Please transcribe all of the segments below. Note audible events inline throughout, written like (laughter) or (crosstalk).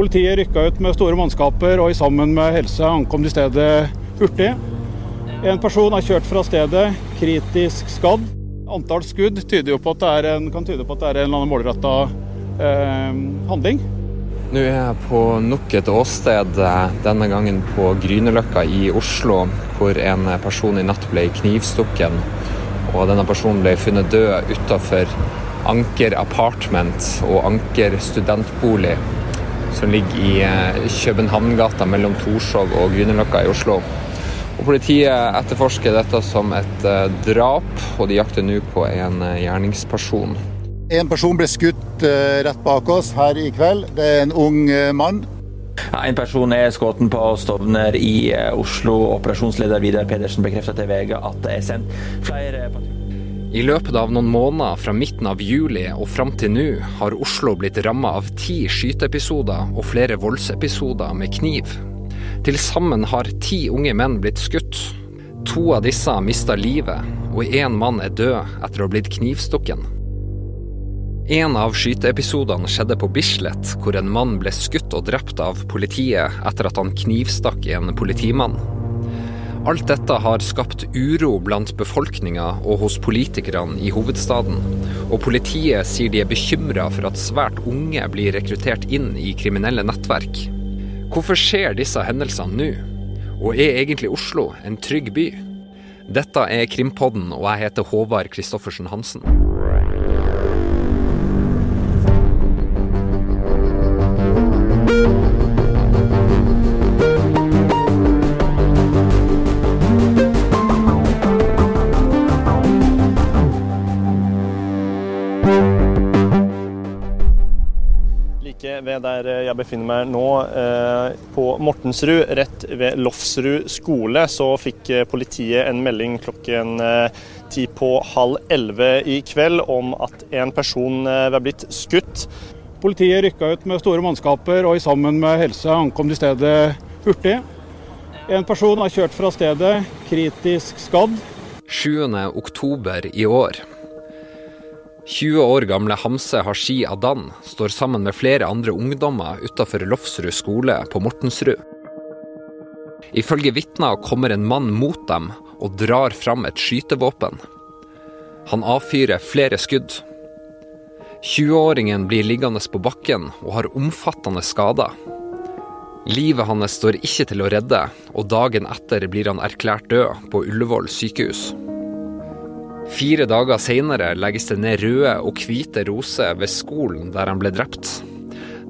Politiet rykka ut med store mannskaper og sammen med helse ankom de stedet hurtig. En person er kjørt fra stedet, kritisk skadd. Antall skudd tyder på at det er en, kan tyde på at det er en eller annen målretta eh, handling. Nå er jeg på nok et åsted, denne gangen på Grünerløkka i Oslo, hvor en person i natt ble knivstukken. Og denne personen ble funnet død utafor Anker Apartment og Anker studentbolig, som ligger i eh, Københavngata mellom Torshov og Grünerløkka i Oslo. Og Politiet etterforsker dette som et eh, drap, og de jakter nå på en eh, gjerningsperson. En person ble skutt rett bak oss her i kveld. Det er en ung mann. En person er skutt på Stovner i Oslo. Operasjonsleder Vidar Pedersen bekrefter til VG at det er sendt flere I løpet av noen måneder fra midten av juli og fram til nå har Oslo blitt ramma av ti skyteepisoder og flere voldsepisoder med kniv. Til sammen har ti unge menn blitt skutt. To av disse mista livet, og én mann er død etter å ha blitt knivstukken. En av skyteepisodene skjedde på Bislett, hvor en mann ble skutt og drept av politiet etter at han knivstakk en politimann. Alt dette har skapt uro blant befolkninga og hos politikerne i hovedstaden, og politiet sier de er bekymra for at svært unge blir rekruttert inn i kriminelle nettverk. Hvorfor skjer disse hendelsene nå? Og er egentlig Oslo en trygg by? Dette er Krimpodden, og jeg heter Håvard Christoffersen Hansen. Der jeg befinner meg nå, eh, på Mortensrud, rett ved Lofsrud skole, så fikk eh, politiet en melding klokken eh, ti på halv elleve i kveld om at en person var blitt skutt. Politiet rykka ut med store mannskaper og sammen med helse ankom de stedet hurtig. En person har kjørt fra stedet, kritisk skadd. 7. oktober i år. 20 år gamle Hamse Hashi Adan står sammen med flere andre ungdommer utafor Lofsrud skole på Mortensrud. Ifølge vitner kommer en mann mot dem og drar fram et skytevåpen. Han avfyrer flere skudd. 20-åringen blir liggende på bakken og har omfattende skader. Livet hans står ikke til å redde, og dagen etter blir han erklært død på Ullevål sykehus. Fire dager senere legges det ned røde og hvite roser ved skolen der han ble drept.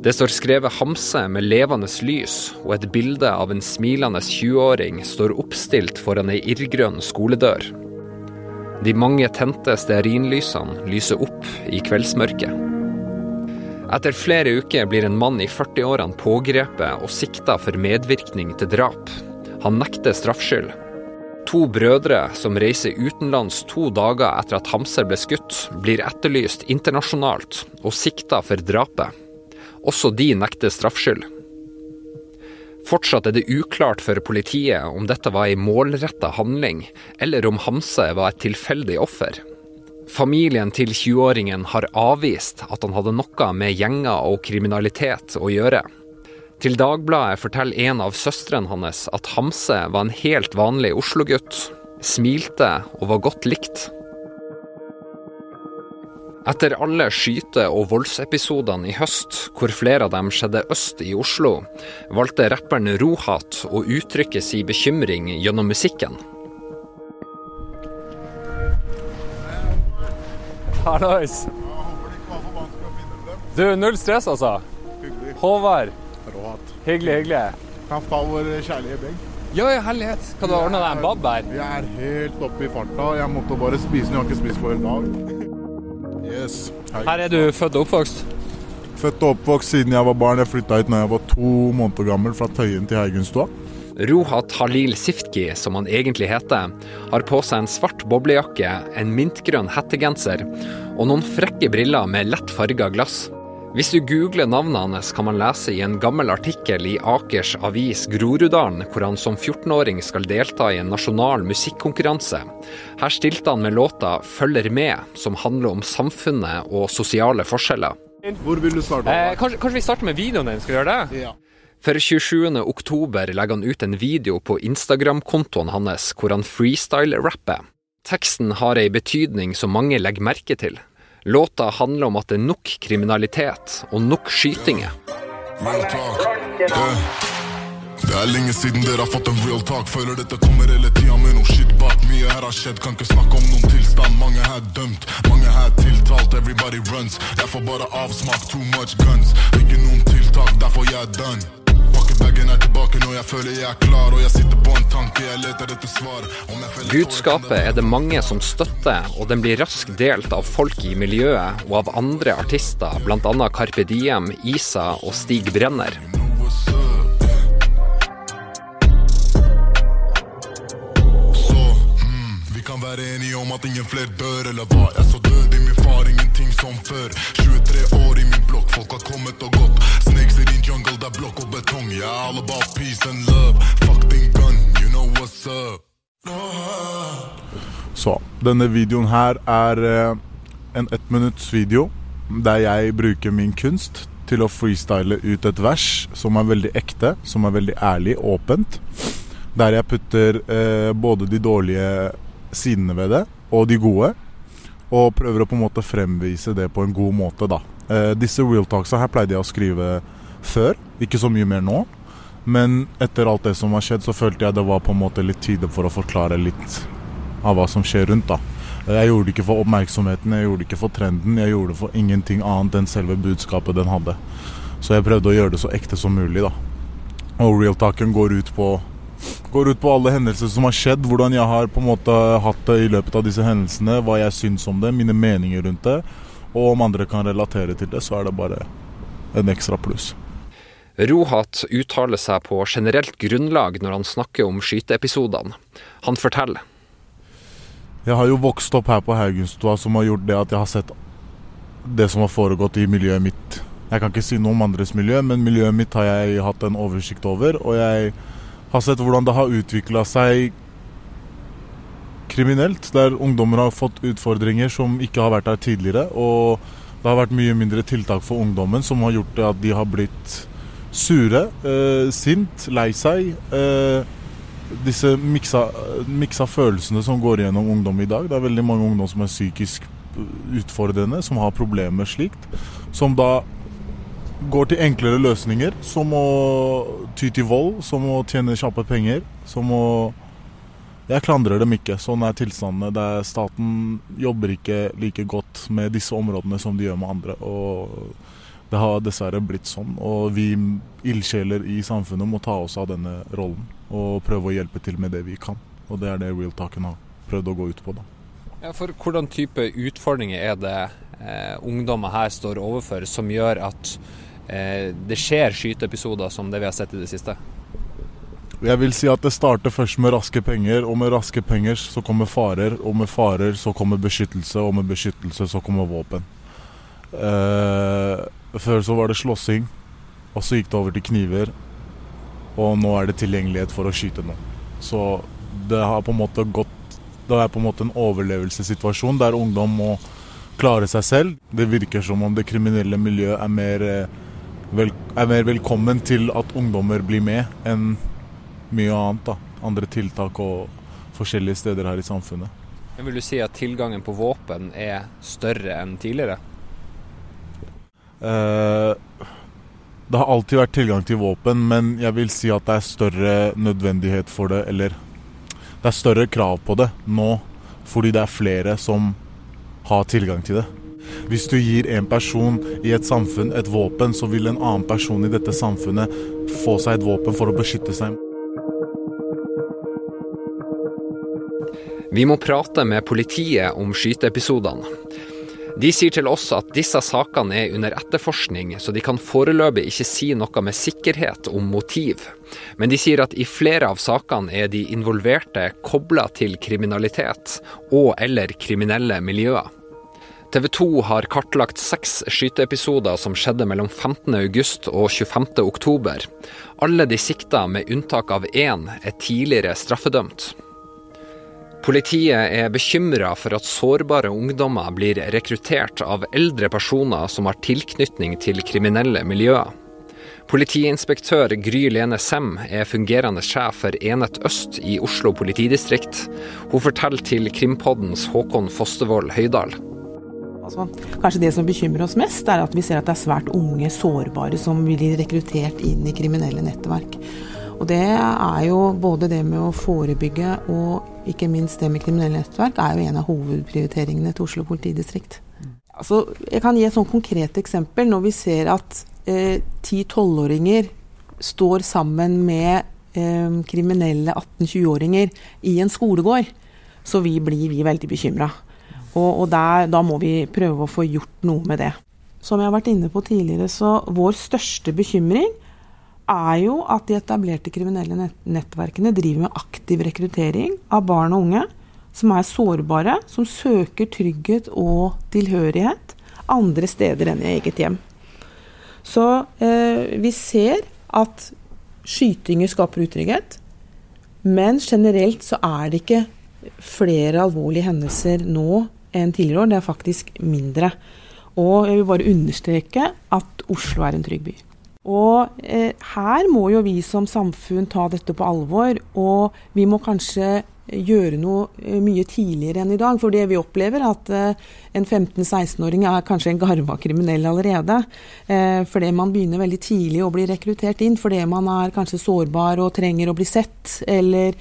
Det står skrevet Hamse med levende lys, og et bilde av en smilende 20-åring står oppstilt foran ei irrgrønn skoledør. De mange tente stearinlysene lyser opp i kveldsmørket. Etter flere uker blir en mann i 40-årene pågrepet og sikta for medvirkning til drap. Han nekter straffskyld. To brødre som reiser utenlands to dager etter at Hamser ble skutt, blir etterlyst internasjonalt og sikta for drapet. Også de nekter straffskyld. Fortsatt er det uklart for politiet om dette var ei målretta handling, eller om Hamse var et tilfeldig offer. Familien til 20-åringen har avvist at han hadde noe med gjenger og kriminalitet å gjøre. Til Dagbladet forteller en av søstrene hans at Hamse var en helt vanlig Oslo-gutt. Smilte og var godt likt. Etter alle skyte- og voldsepisodene i høst, hvor flere av dem skjedde øst i Oslo, valgte rapperen Rohat å uttrykke sin bekymring gjennom musikken. Hallois. Du, null stress, altså. Håvard. Hyggelig, hyggelig. Kan få vår kjærlige begge. Ja, i herlighet. Kan du ordne deg en bab her? Vi er helt oppe i farta. Jeg måtte bare spise den. jeg har ikke spist på en dag. Yes. Hei. Her er du født og oppvokst? Født og oppvokst siden jeg var barn. Jeg flytta hit da jeg var to måneder gammel, fra Tøyen til Heigunstua. Rohat Halil Siftki, som han egentlig heter, har på seg en svart boblejakke, en mintgrønn hettegenser og noen frekke briller med lett farga glass. Hvis du googler navnet hans, kan man lese i en gammel artikkel i Akers avis Groruddalen, hvor han som 14-åring skal delta i en nasjonal musikkonkurranse. Her stilte han med låta 'Følger med', som handler om samfunnet og sosiale forskjeller. Hvor vil du starte? Eh, kanskje, kanskje vi starter med videoen din? Skal vi gjøre det? Ja. For 27. oktober legger han ut en video på Instagram-kontoen hans hvor han freestyle-rapper. Teksten har ei betydning som mange legger merke til. Låta handler om at det er nok kriminalitet og nok skytinger. Det er lenge siden dere har fått en real talk. Føler dette kommer hele tida med noe shit bak. Mye her har skjedd, kan ikke snakke om noen tilstand. Mange her dømt, mange her tiltalt. Everybody runs. Jeg får bare avsmak, too much guns. Ikke noen tiltak, derfor jeg er done. Pakkebagen er tilbake når jeg føler jeg er klar. Og jeg sitter på en tanke, jeg leter etter svar. Budskapet er det mange som støtter, og den blir raskt delt av folk i miljøet og av andre artister, bl.a. Carpe Diem, Isa og Stig Brenner. mm, være enige om at ingen flere dør, eller hva? Jeg så død i min far, ingenting som før. 23 år i min blokk, folk har kommet og gått. Snakes i din jungle, det er blokk og betong. Er all about peace and love. Fuck din gun, you know what's up. Så, denne videoen her er eh, en ettminutts video der jeg bruker min kunst til å freestyle ut et vers som er veldig ekte, som er veldig ærlig, åpent. Der jeg putter eh, både de dårlige sidene ved det og de gode. Og prøver å på en måte fremvise det på en god måte, da. Eh, disse real talksa her pleide jeg å skrive før, ikke så mye mer nå. Men etter alt det som har skjedd, så følte jeg det var på en måte litt tide for å forklare litt av hva som skjer rundt. da. Jeg gjorde det ikke for oppmerksomheten, jeg gjorde det ikke for trenden, jeg gjorde det for ingenting annet enn selve budskapet den hadde. Så jeg prøvde å gjøre det så ekte som mulig, da. Og real talken går ut på Går ut på alle hendelser som har skjedd, hvordan jeg har på en måte hatt det i løpet av disse hendelsene, hva jeg syns om det, mine meninger rundt det. Og om andre kan relatere til det, så er det bare en ekstra pluss. Rohat uttaler seg på generelt grunnlag når han snakker om skyteepisodene. Han forteller. Jeg har jo vokst opp her på Haugenstua som har gjort det at jeg har sett det som har foregått i miljøet mitt. Jeg kan ikke si noe om andres miljø, men miljøet mitt har jeg hatt en oversikt over. Og jeg har sett hvordan det har utvikla seg kriminelt. Der ungdommer har fått utfordringer som ikke har vært der tidligere. Og det har vært mye mindre tiltak for ungdommen som har gjort at de har blitt sure, eh, sint, lei seg. Eh, disse miksa, miksa følelsene som går gjennom ungdom i dag. Det er veldig mange ungdom som er psykisk utfordrende, som har problemer slikt. Som da går til enklere løsninger, som å ty til vold, som å tjene kjappe penger. Som å Jeg klandrer dem ikke. Sånn er tilstandene. Der staten jobber ikke like godt med disse områdene som de gjør med andre. Og det har dessverre blitt sånn. Og vi ildsjeler i samfunnet må ta oss av denne rollen og prøve å hjelpe til med det vi kan. Og det er det Real Talken har prøvd å gå ut på, da. Ja, for hvordan type utfordringer er det eh, ungdommer her står overfor som gjør at eh, det skjer skyteepisoder som det vi har sett i det siste? Jeg vil si at det starter først med raske penger, og med raske penger så kommer farer. Og med farer så kommer beskyttelse, og med beskyttelse så kommer våpen. Eh, før så var det slåssing, og så gikk det over til kniver. Og nå er det tilgjengelighet for å skyte noen. Så det har på en måte gått Det er på en måte en overlevelsessituasjon der ungdom må klare seg selv. Det virker som om det kriminelle miljøet er mer, eh, vel, er mer velkommen til at ungdommer blir med, enn mye annet. da. Andre tiltak og forskjellige steder her i samfunnet. Men vil du si at tilgangen på våpen er større enn tidligere? Eh, det har alltid vært tilgang til våpen, men jeg vil si at det er større nødvendighet for det, eller Det er større krav på det nå, fordi det er flere som har tilgang til det. Hvis du gir en person i et samfunn et våpen, så vil en annen person i dette samfunnet få seg et våpen for å beskytte seg. Vi må prate med politiet om skyteepisodene. De sier til oss at disse sakene er under etterforskning, så de kan foreløpig ikke si noe med sikkerhet om motiv. Men de sier at i flere av sakene er de involverte kobla til kriminalitet og eller kriminelle miljøer. TV 2 har kartlagt seks skyteepisoder som skjedde mellom 15.8 og 25.10. Alle de sikta, med unntak av én, er tidligere straffedømt. Politiet er bekymra for at sårbare ungdommer blir rekruttert av eldre personer som har tilknytning til kriminelle miljøer. Politiinspektør Gry Lene Sem er fungerende sjef for Enhet øst i Oslo politidistrikt. Hun forteller til Krimpoddens Håkon Fostervoll Høydal. Altså, kanskje det som bekymrer oss mest, er at vi ser at det er svært unge, sårbare som blir rekruttert inn i kriminelle nettverk. Og det er jo både det med å forebygge og ikke minst det med kriminelle nettverk, er jo en av hovedprioriteringene til Oslo politidistrikt. Altså, jeg kan gi et sånt konkret eksempel. Når vi ser at ti-tolvåringer eh, står sammen med eh, kriminelle 18-20-åringer i en skolegård, så vi blir vi veldig bekymra. Og, og der, da må vi prøve å få gjort noe med det. Som jeg har vært inne på tidligere, så vår største bekymring er jo at de etablerte kriminelle nettverkene driver med aktiv rekruttering av barn og unge som er sårbare, som søker trygghet og tilhørighet andre steder enn i eget hjem. Så eh, vi ser at skytinger skaper utrygghet, men generelt så er det ikke flere alvorlige hendelser nå enn tidligere år. Det er faktisk mindre. Og jeg vil bare understreke at Oslo er en trygg by. Og eh, her må jo vi som samfunn ta dette på alvor, og vi må kanskje gjøre noe eh, mye tidligere enn i dag. For det vi opplever, at eh, en 15-16-åring er kanskje en garva kriminell allerede. Eh, fordi man begynner veldig tidlig å bli rekruttert inn fordi man er kanskje sårbar og trenger å bli sett. eller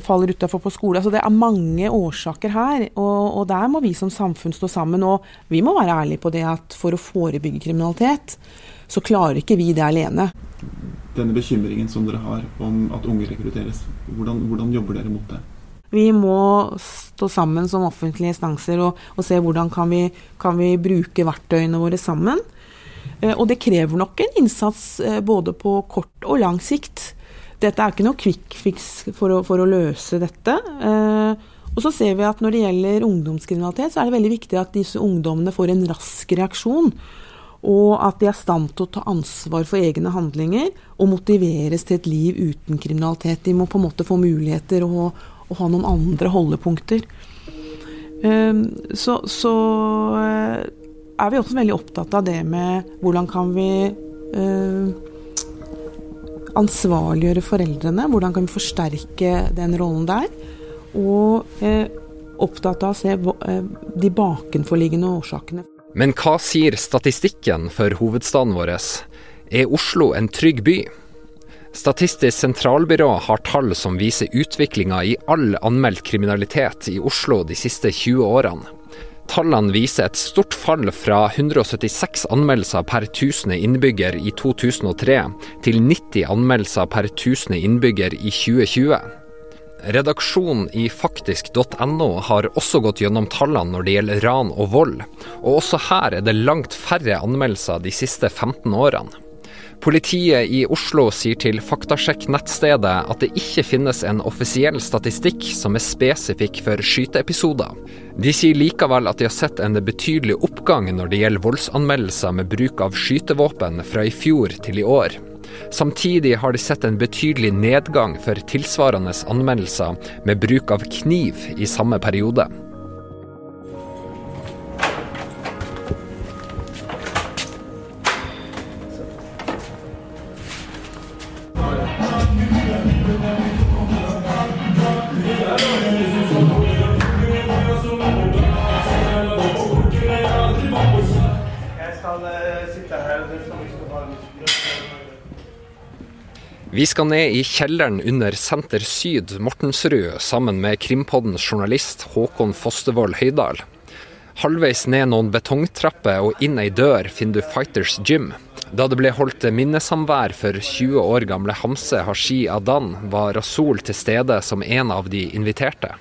faller utafor på skole. Altså det er mange årsaker her, og, og, der må vi som samfunn stå sammen. Og vi må være ærlige på det at for å forebygge kriminalitet, så klarer ikke vi det alene. Denne bekymringen som dere har om at unge rekrutteres, hvordan, hvordan jobber dere mot det? Vi må stå sammen som offentlige instanser og, og se hvordan kan vi kan vi bruke verktøyene våre sammen. Eh, og det krever nok en innsats eh, både på kort og lang sikt. Dette er ikke noe quick fix for å, for å løse dette. Eh, og så ser vi at Når det gjelder ungdomskriminalitet, så er det veldig viktig at disse ungdommene får en rask reaksjon og at de er i stand til å ta ansvar for egne handlinger og motiveres til et liv uten kriminalitet. De må på en måte få muligheter og, og ha noen andre holdepunkter. Um, så, så uh, er vi også veldig opptatt av det med hvordan kan vi uh, ansvarliggjøre foreldrene? Hvordan kan vi forsterke den rollen der? Og uh, opptatt av å se de bakenforliggende årsakene. Men hva sier statistikken for hovedstaden vår? Er Oslo en trygg by? Statistisk sentralbyrå har tall som viser utviklinga i all anmeldt kriminalitet i Oslo de siste 20 årene. Tallene viser et stort fall fra 176 anmeldelser per 1000 innbygger i 2003 til 90 anmeldelser per 1000 innbygger i 2020. Redaksjonen i faktisk.no har også gått gjennom tallene når det gjelder ran og vold, og også her er det langt færre anmeldelser de siste 15 årene. Politiet i Oslo sier til faktasjekk-nettstedet at det ikke finnes en offisiell statistikk som er spesifikk for skyteepisoder. De sier likevel at de har sett en betydelig oppgang når det gjelder voldsanmeldelser med bruk av skytevåpen fra i fjor til i år. Samtidig har de sett en betydelig nedgang for tilsvarende anmeldelser med bruk av kniv i samme periode. Vi skal ned i kjelleren under Senter Syd Mortensrud sammen med Krimpoddens journalist Håkon Fostervoll Høydal. Halvveis ned noen betongtrapper og inn ei dør finner du Fighters Gym. Da det ble holdt minnesamvær for 20 år gamle Hamse Hashi Adan, var Rasul til stede som en av de inviterte.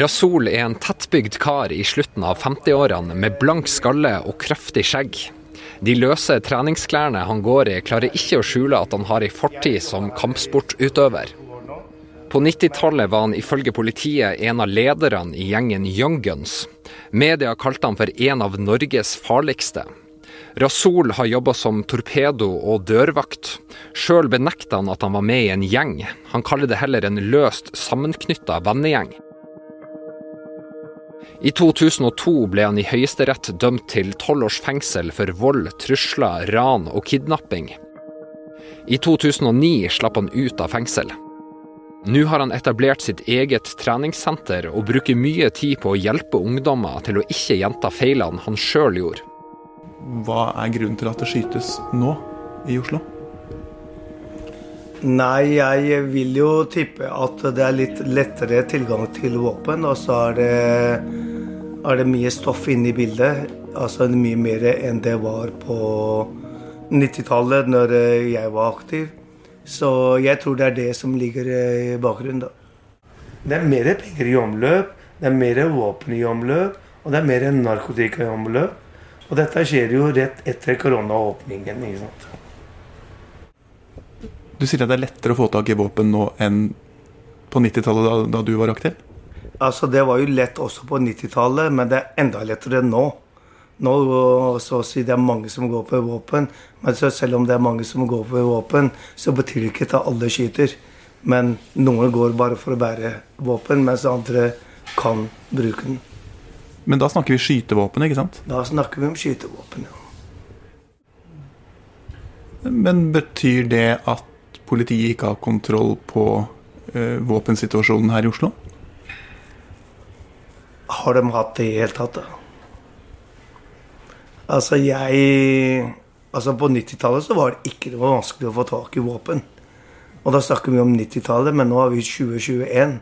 Rasul er en tettbygd kar i slutten av 50-årene med blank skalle og kraftig skjegg. De løse treningsklærne han går i, klarer ikke å skjule at han har ei fortid som kampsportutøver. På 90-tallet var han ifølge politiet en av lederne i gjengen Young Guns. Media kalte han for en av Norges farligste. Rasul har jobba som torpedo og dørvakt. Sjøl benekter han at han var med i en gjeng. Han kaller det heller en løst sammenknytta vennegjeng. I 2002 ble han i Høyesterett dømt til tolv års fengsel for vold, trusler, ran og kidnapping. I 2009 slapp han ut av fengsel. Nå har han etablert sitt eget treningssenter og bruker mye tid på å hjelpe ungdommer til å ikke gjenta feilene han sjøl gjorde. Hva er grunnen til at det skytes nå i Oslo? Nei, jeg vil jo tippe at det er litt lettere tilgang til våpen. Og så er det, er det mye stoff inne i bildet. Altså mye mer enn det var på 90-tallet, når jeg var aktiv. Så jeg tror det er det som ligger i bakgrunnen, da. Det er mer penger i omløp, det er mer våpen i omløp, og det er mer narkotika i omløp. Og dette skjer jo rett etter koronaåpningen. ikke sant? Du sier at det er lettere å få tak i våpen nå enn på 90-tallet, da, da, du var aktiv? Altså, Det var jo lett også på 90-tallet, men det er enda lettere nå. Nå så å si det er mange som går på våpen, men selv om det er mange som går på våpen, så betyr det ikke at alle skyter. Men noen går bare for å bære våpen, mens andre kan bruke den. Men da snakker vi skytevåpen, ikke sant? Da snakker vi om skytevåpen, ja. Men betyr det at politiet ikke har kontroll på eh, våpensituasjonen her i Oslo? Har de hatt det i det hele tatt, da? Altså, jeg Altså, på 90-tallet så var det ikke noe vanskelig å få tak i våpen. Og da snakker vi om 90-tallet, men nå har vi 2021.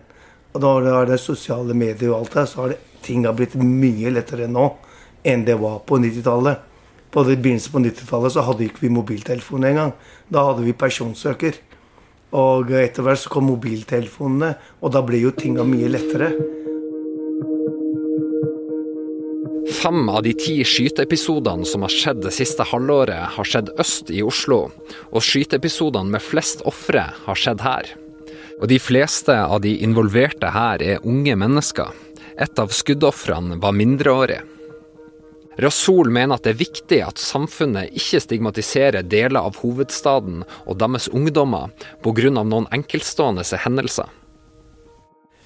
Og da er det sosiale medier og alt der, så har det, ting har blitt mye lettere nå enn det var på 90-tallet. På det begynnelsen på 90-tallet så hadde ikke vi mobiltelefon engang. Da hadde vi personsøker. Og etter hvert så kom mobiltelefonene, og da ble jo tinga mye lettere. Fem av de ti skyteepisodene som har skjedd det siste halvåret, har skjedd øst i Oslo. Og skyteepisodene med flest ofre har skjedd her. Og de fleste av de involverte her er unge mennesker. Et av skuddofrene var mindreårig. Rasul mener at det er viktig at samfunnet ikke stigmatiserer deler av hovedstaden og deres ungdommer pga. noen enkeltstående hendelser.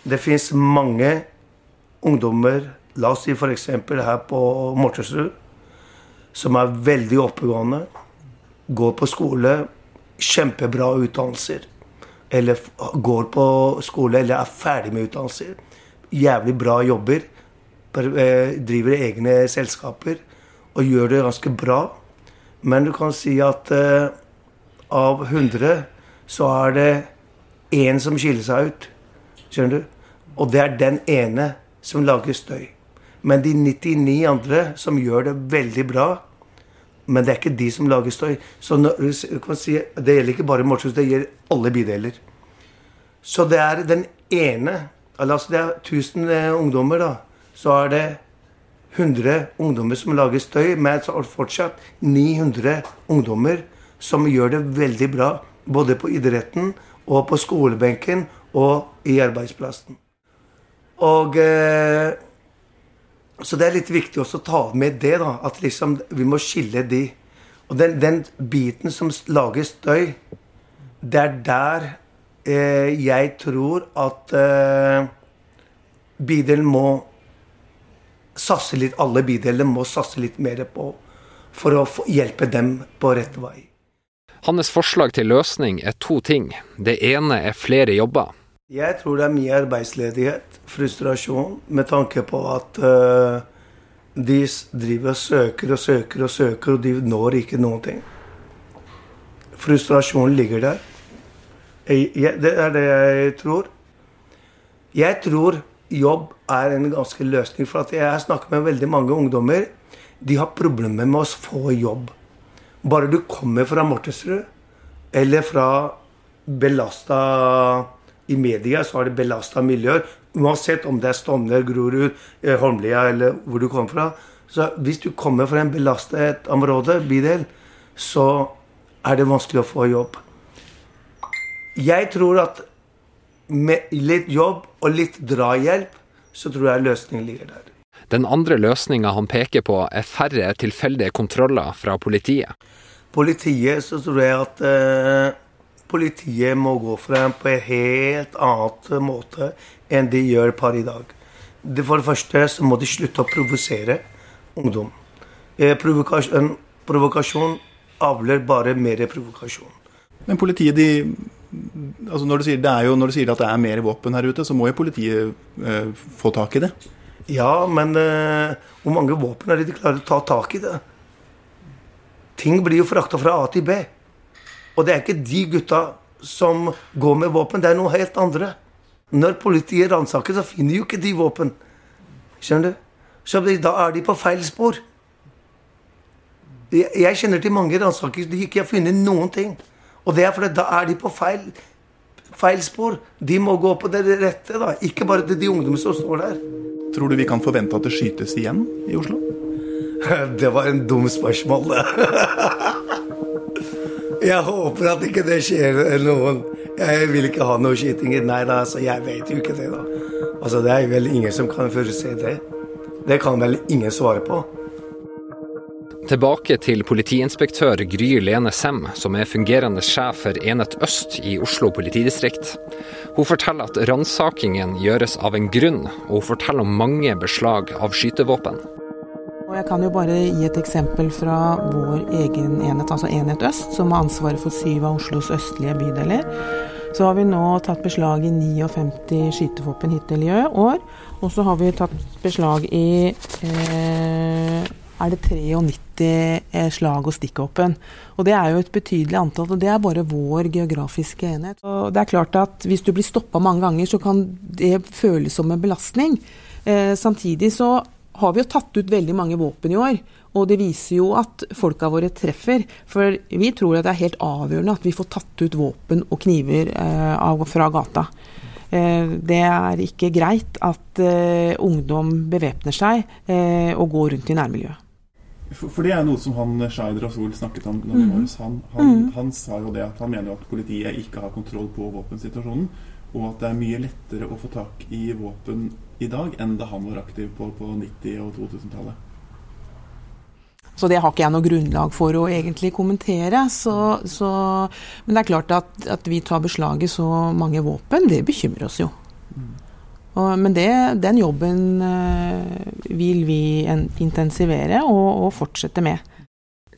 Det fins mange ungdommer La oss si f.eks. her på Mortensrud, som er veldig oppegående. Går på skole, kjempebra utdannelser. Eller går på skole eller er ferdig med utdannelser. Jævlig bra jobber. Eh, driver egne selskaper og gjør det ganske bra. Men du kan si at uh, av 100 så er det én som skiller seg ut. Skjønner du? Og det er den ene som lager støy. Men de 99 andre som gjør det veldig bra Men det er ikke de som lager støy. Så si, Det gjelder ikke bare Morshus, det gjelder alle bydeler. Så det er den ene Altså det er 1000 eh, ungdommer, da. Så er det 100 ungdommer som lager støy, men så er det fortsatt 900 ungdommer som gjør det veldig bra. Både på idretten og på skolebenken og i arbeidsplassen. Og eh, så det er litt viktig også å ta med det, da. At liksom vi må skille de. Og den, den biten som lager støy, det er der eh, jeg tror at eh, bydelen må satse litt Alle bydelene må satse litt mer på for å hjelpe dem på rett vei. Hans forslag til løsning er to ting. Det ene er flere jobber. Jeg tror det er mye arbeidsledighet, frustrasjon, med tanke på at uh, de driver og søker og søker og søker, og de når ikke noen ting. Frustrasjonen ligger der. Jeg, det er det jeg tror. Jeg tror jobb er en ganske løsning. For at jeg snakket med veldig mange ungdommer. De har problemer med å få jobb. Bare du kommer fra Mortensrud eller fra belasta i media så har det belasta miljøer. Uansett om det er Stovner, Grorud, eh, Holmlia eller hvor du kommer fra. Så hvis du kommer fra en belastet område, bydel, så er det vanskelig å få jobb. Jeg tror at med litt jobb og litt drahjelp, så tror jeg løsningen ligger der. Den andre løsninga han peker på, er færre tilfeldige kontroller fra politiet. Politiet så tror jeg at eh, politiet må gå frem på en helt annen måte enn de gjør per i dag. det For det første så må de slutte å provosere ungdom. Eh, provokasjon, provokasjon avler bare mer provokasjon. Men politiet, de altså når, du sier, er jo, når du sier at det er mer våpen her ute, så må jo politiet eh, få tak i det? Ja, men eh, hvor mange våpen er det de klarer å ta tak i det? Ting blir jo frakta fra A til B. Og det er ikke de gutta som går med våpen, det er noe helt andre. Når politiet ransaker, så finner jo ikke de våpen. Skjønner du? Så da er de på feil spor. Jeg, kjenner til mange ransakelser de ikke har funnet noen ting. Og det er fordi da er de på feil, feil spor. De må gå på det rette, da. Ikke bare til de ungdommene som står der. Tror du vi kan forvente at det skytes igjen i Oslo? (laughs) Det var en dum spørsmål, det. (laughs) Jeg håper at ikke det skjer noen. Jeg vil ikke ha noe skytinger. Nei da, altså, jeg vet jo ikke det, da. Altså, Det er vel ingen som kan forutse det. Det kan vel ingen svare på. Tilbake til politiinspektør Gry Lene Sem, som er fungerende sjef for Enhet øst i Oslo politidistrikt. Hun forteller at ransakingen gjøres av en grunn, og hun forteller om mange beslag av skytevåpen. Jeg kan jo bare gi et eksempel fra vår egen enhet, altså Enhet øst, som har ansvaret for syv av Oslos østlige bydeler. Så har vi nå tatt beslag i 59 skytevåpen hittil i år. Og så har vi tatt beslag i eh, er det 93 eh, slag- og stikkåpen. Og det er jo et betydelig antall, og det er bare vår geografiske enhet. Og det er klart at Hvis du blir stoppa mange ganger, så kan det føles som en belastning. Eh, samtidig så har vi jo tatt ut veldig mange våpen i år. Og det viser jo at folka våre treffer. For vi tror at det er helt avgjørende at vi får tatt ut våpen og kniver eh, fra gata. Eh, det er ikke greit at eh, ungdom bevæpner seg og går rundt i nærmiljøet. For, for, det er noe som han Shaid Rasul snakket om var hos han. Han, mm. han sa jo det at han mener at politiet ikke har kontroll på våpensituasjonen. Og at det er mye lettere å få tak i våpen i dag enn da han var aktiv på, på 90- og 2000-tallet. Så det har ikke jeg noe grunnlag for å egentlig kommentere. Så, så, men det er klart at, at, vi tar beslag i så mange våpen, det bekymrer oss jo. Mm. Og, men det, den jobben uh, vil vi intensivere og, og fortsette med.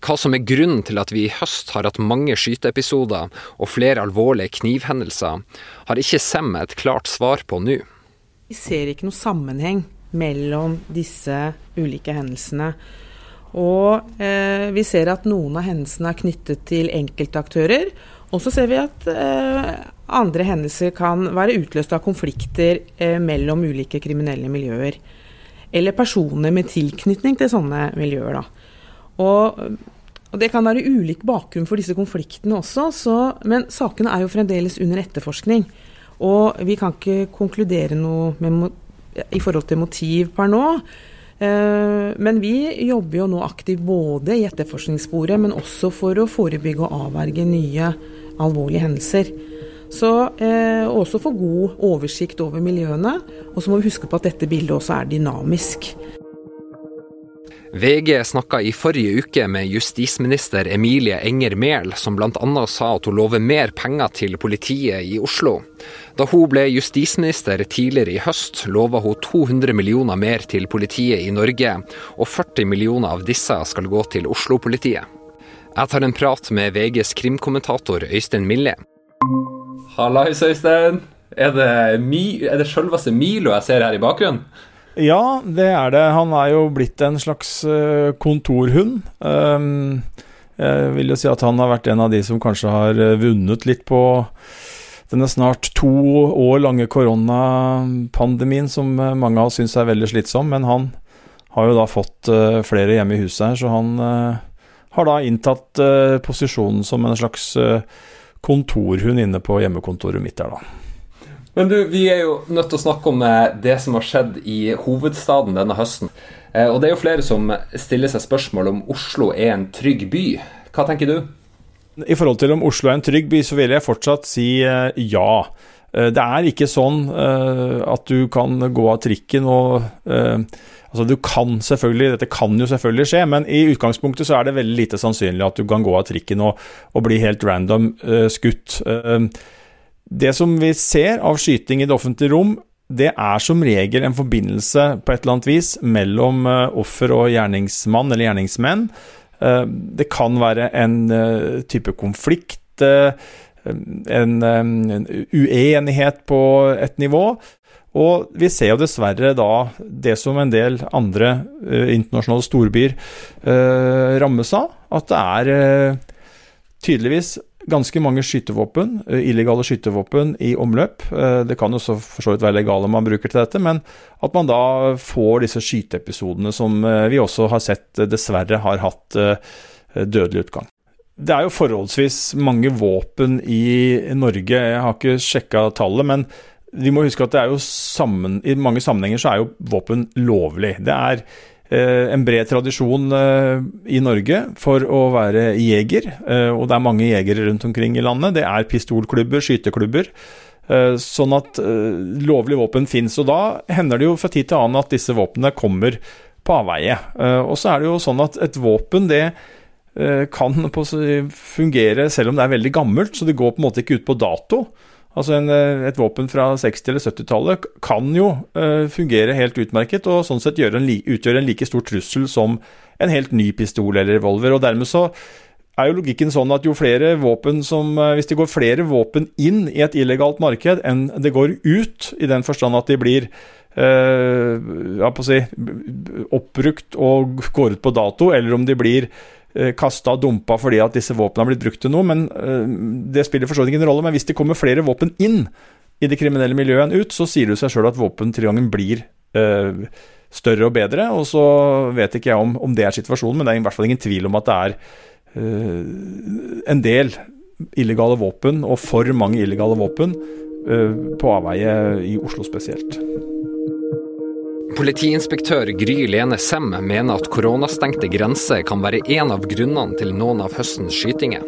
Hva som er grunnen til at vi i høst har hatt mange skyteepisoder og flere alvorlige knivhendelser, har ikke Sem et klart svar på nå. Vi ser ikke noe sammenheng mellom disse ulike hendelsene. Og eh, vi ser at noen av hendelsene er knyttet til enkeltaktører. Og så ser vi at eh, andre hendelser kan være utløst av konflikter eh, mellom ulike kriminelle miljøer. Eller personer med tilknytning til sånne miljøer. Og og Det kan være ulik bakgrunn for disse konfliktene også, så, men sakene er jo fremdeles under etterforskning. Og vi kan ikke konkludere noe med, i forhold til motiv per nå. Eh, men vi jobber jo nå aktivt både i etterforskningssporet, men også for å forebygge og avverge nye alvorlige hendelser. Så eh, også få god oversikt over miljøene. Og så må vi huske på at dette bildet også er dynamisk. VG snakka i forrige uke med justisminister Emilie Enger Mehl, som bl.a. sa at hun lover mer penger til politiet i Oslo. Da hun ble justisminister tidligere i høst, lova hun 200 millioner mer til politiet i Norge, og 40 millioner av disse skal gå til Oslo-politiet. Jeg tar en prat med VGs krimkommentator Øystein Mille. Hallais, Øystein. Er det, mi, er det selveste Milo jeg ser her i bakgrunnen? Ja, det er det. Han er jo blitt en slags uh, kontorhund. Um, jeg vil jo si at han har vært en av de som kanskje har eh, vunnet litt på denne snart to år lange koronapandemien, som eh, mange av oss syns er veldig slitsom. Men han har jo da fått flere hjemme i huset her, så han har da inntatt posisjonen som en slags kontorhund inne på hjemmekontoret mitt der, da. Men du, vi er jo nødt til å snakke om eh, det som har skjedd i hovedstaden denne høsten. Og det er jo flere som stiller seg spørsmål om Oslo er en trygg by. Hva tenker du? I forhold til om Oslo er en trygg by, så vil jeg fortsatt si ja. Det er ikke sånn at du kan gå av trikken og Altså, du kan selvfølgelig, Dette kan jo selvfølgelig skje, men i utgangspunktet så er det veldig lite sannsynlig at du kan gå av trikken og, og bli helt random uh, skutt. Uh, det som vi ser av skyting i det offentlige rom, det er som regel en forbindelse på et eller annet vis mellom offer og gjerningsmann eller gjerningsmenn. Det kan være en type konflikt, en, en uenighet på et nivå. Og vi ser jo dessverre da det som en del andre uh, internasjonale storbyer uh, rammes av, at det er uh, tydeligvis ganske mange skytevåpen, illegale skytevåpen i omløp. det kan jo så for så vidt være legale man bruker til dette, men at man da får disse skyteepisodene som vi også har sett dessverre har hatt dødelig utgang. Det er jo forholdsvis mange våpen i Norge, jeg har ikke sjekka tallet, men vi må huske at det er jo sammen, i mange sammenhenger så er jo våpen lovlig. Det er eh, en bred tradisjon eh, i Norge for å være jeger, eh, og det er mange jegere rundt omkring i landet. Det er pistolklubber, skyteklubber. Eh, sånn at eh, lovlige våpen fins. Og da hender det jo fra tid til annen at disse våpnene kommer på avveie. Eh, og så er det jo sånn at et våpen det kan fungere selv om det er veldig gammelt, så det går på en måte ikke ut på dato. Altså en, eh, Et våpen fra 60- eller 70-tallet kan jo uh, fungere helt utmerket, og sånn sett en, utgjøre en like stor trussel som en helt ny pistol eller revolver. og Dermed så er jo logikken sånn at jo flere våpen som Hvis det går flere våpen inn i et illegalt marked enn det går ut, i den forstand at de blir uh, ja, si, oppbrukt og går ut på dato, eller om de blir Eh, kasta og dumpa fordi at disse våpnene har blitt brukt til noe. men eh, Det spiller for så vidt ingen rolle. Men hvis det kommer flere våpen inn i det kriminelle miljøet enn ut, så sier det seg sjøl at våpentilgangen blir uh, større og bedre. Og så vet ikke jeg om, om, det er situasjonen, men det er i hvert fall ingen tvil om at det er uh, en del illegale våpen, og for mange illegale våpen, uh, på avveie i Oslo spesielt. Politiinspektør Gry Lene Sem mener at koronastengte grenser kan være en av grunnene til noen av høstens skytinger.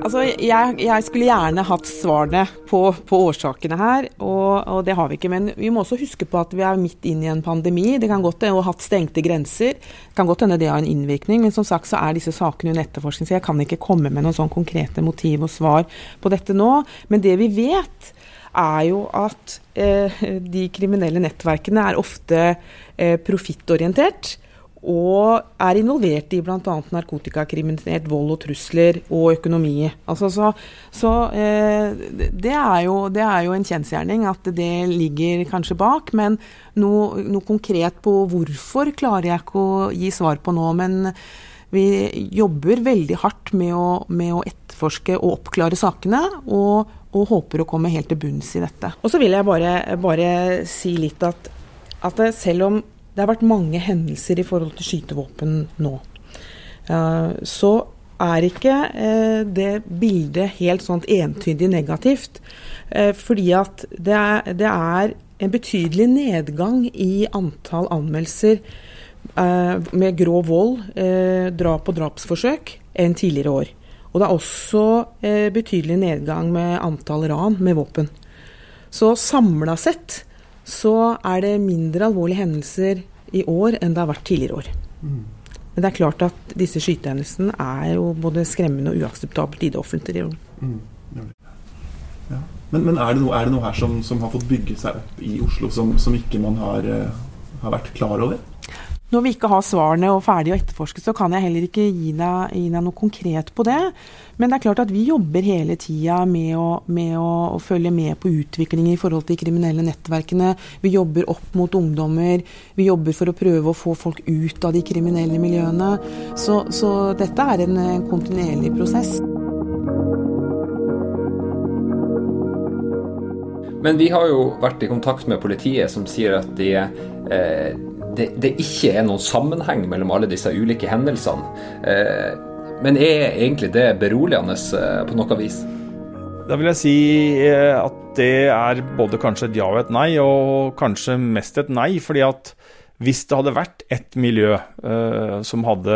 Altså, jeg, jeg, skulle gjerne hatt svarene på, på årsakene her, og, og, det har vi ikke. Men vi må også huske på at vi er midt inn i en pandemi. Det kan godt hende hatt stengte grenser. Det kan godt hende det har en innvirkning, men som sagt så er disse sakene under etterforskning, så jeg kan ikke komme med noen sånn konkrete motiv og svar på dette nå. Men det vi vet, er jo at eh, de kriminelle nettverkene er ofte eh, profittorientert. Og er involvert i bl.a. narkotikakriminalitet, vold og trusler og økonomi. Altså, så, så eh, det, er jo, det, er jo, en kjensgjerning at det ligger kanskje bak. Men noe, noe konkret på hvorfor klarer jeg ikke å gi svar på nå. Men vi jobber veldig hardt med å, med å etterforske og oppklare sakene. og og håper å komme helt til bunns i dette. Og så vil jeg bare, bare si litt at, at, selv om det har vært mange hendelser i forhold til skytevåpen nå, så er ikke uh, det bildet helt sånn entydig negativt. Uh, fordi at det er, en betydelig nedgang i antall anmeldelser med grov vold, drap og drapsforsøk enn tidligere år. Og det er også eh, betydelig nedgang med antall ran med våpen. Så samla sett så er det mindre alvorlige hendelser i år enn det har vært tidligere år. Mm. Men det er klart at disse skytehendelsene er jo både skremmende og uakseptabelt i det offentlige rom. Mm. Ja. Men, men er, det noe, er, det noe, her som, som, har fått bygge seg opp i Oslo, som, som ikke man har, uh, har vært klar over? Når vi ikke har svarene og ferdig å etterforske, så kan jeg heller ikke gi deg, gi deg, noe konkret på det. Men det er klart at vi jobber hele tida med, å, med å, å, følge med på utviklingen i forhold til de kriminelle nettverkene. Vi jobber opp mot ungdommer. Vi jobber for å prøve å få folk ut av de kriminelle miljøene. Så, så dette er en, en kontinuerlig prosess. Men vi har jo vært i kontakt med politiet, som sier at de eh, det, det, ikke er noen sammenheng mellom alle disse ulike hendelsene. Eh, men er egentlig det beroligende eh, på noe vis? Da vil jeg si eh, at det er både kanskje et ja og et nei, og kanskje mest et nei. fordi at hvis det hadde vært et miljø uh, som hadde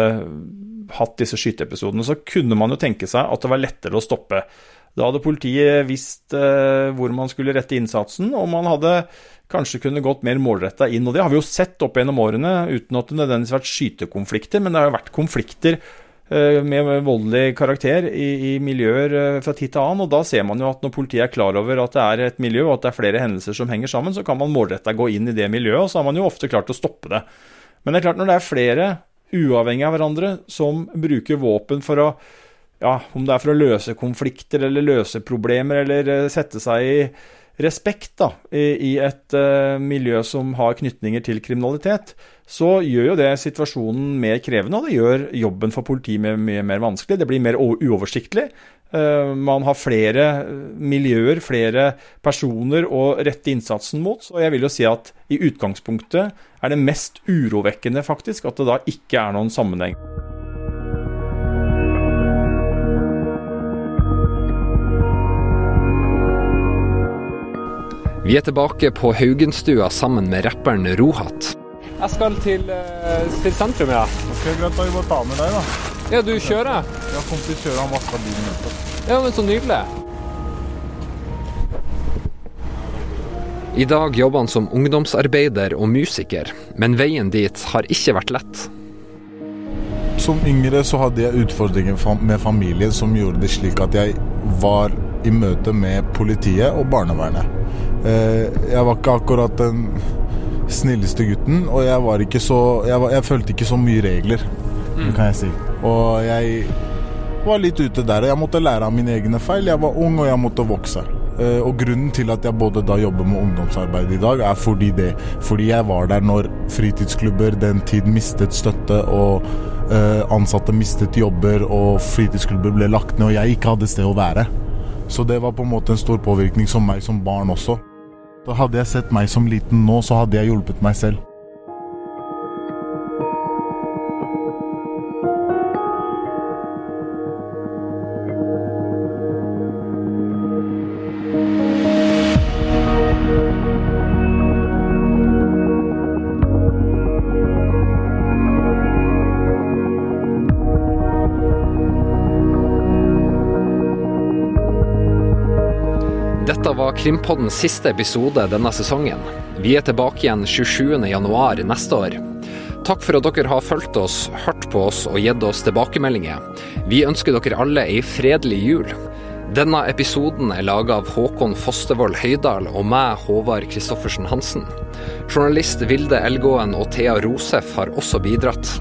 hatt disse skyteepisodene, så kunne man jo tenke seg at det var lettere å stoppe. Da hadde politiet visst uh, hvor man skulle rette innsatsen, og man hadde kanskje kunne gått mer målretta inn. Og det har vi jo sett opp gjennom årene, uten at det nødvendigvis har vært skytekonflikter, men det har jo vært konflikter eh, med voldelig karakter i, i, miljøer eh, fra tid til annen. og Da ser man jo at når politiet er klar over at det er et miljø og at det er flere hendelser som henger sammen, så kan man målretta gå inn i det miljøet, og så har man jo ofte klart å stoppe det. Men det er klart når det er flere uavhengig av hverandre som bruker våpen for å ja, om det er for å løse konflikter eller løse problemer eller sette seg i respekt da, i, et uh, miljø som har knytninger til kriminalitet, så gjør jo det situasjonen mer krevende, og det gjør jobben for politiet mye mer vanskelig. Det blir mer uoversiktlig. Uh, man har flere miljøer, flere personer å rette innsatsen mot. Så jeg vil jo si at i utgangspunktet er det mest urovekkende faktisk at det da ikke er noen sammenheng. Vi er tilbake på Haugenstua sammen med rapperen Rohat. Jeg skal til, uh, til sentrum, ja. Ok, Greit, da vi bare tar med deg, da. Ja, du kjører? Ja, kompis kjører, han vaska bilen. Ja, men så nydelig. I dag jobber han som ungdomsarbeider og musiker, men veien dit har ikke vært lett. Som yngre så hadde jeg utfordringer med familien som gjorde det slik at jeg var i møte med politiet og barnevernet. Eh, jeg var ikke akkurat den snilleste gutten, og jeg var ikke så Jeg, var, jeg følte ikke så mye regler, mm. kan jeg si. Og jeg var litt ute der. og Jeg måtte lære av mine egne feil. Jeg var ung, og jeg måtte vokse. Eh, og grunnen til at jeg både da jobber med ungdomsarbeid i dag, er fordi det. Fordi jeg var der når fritidsklubber den tid mistet støtte, og uh, ansatte mistet jobber, og fritidsklubber ble lagt ned, og jeg ikke hadde sted å være. Så det var på en måte en stor påvirkning som meg som barn også. Hadde jeg sett meg som liten nå, så hadde jeg hjulpet meg selv. Krimpoddens siste episode denne sesongen. Vi er tilbake igjen 27.1 neste år. Takk for at dere har fulgt oss, hørt på oss og gitt oss tilbakemeldinger. Vi ønsker dere alle ei fredelig jul. Denne episoden er laga av Håkon Fostervoll Høydal og meg, Håvard Christoffersen Hansen. Journalist Vilde Elgåen og Thea Rosef har også bidratt.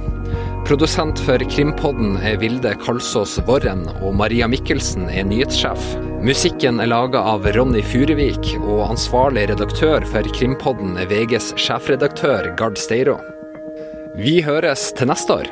Produsent for Krimpodden er Vilde Kalsås Vorren, og Maria Mikkelsen er nyhetssjef. Musikken er laga av Ronny Furuvik, og ansvarlig redaktør for Krimpodden er VGs sjefredaktør Gard Steiro. Vi høres til neste år.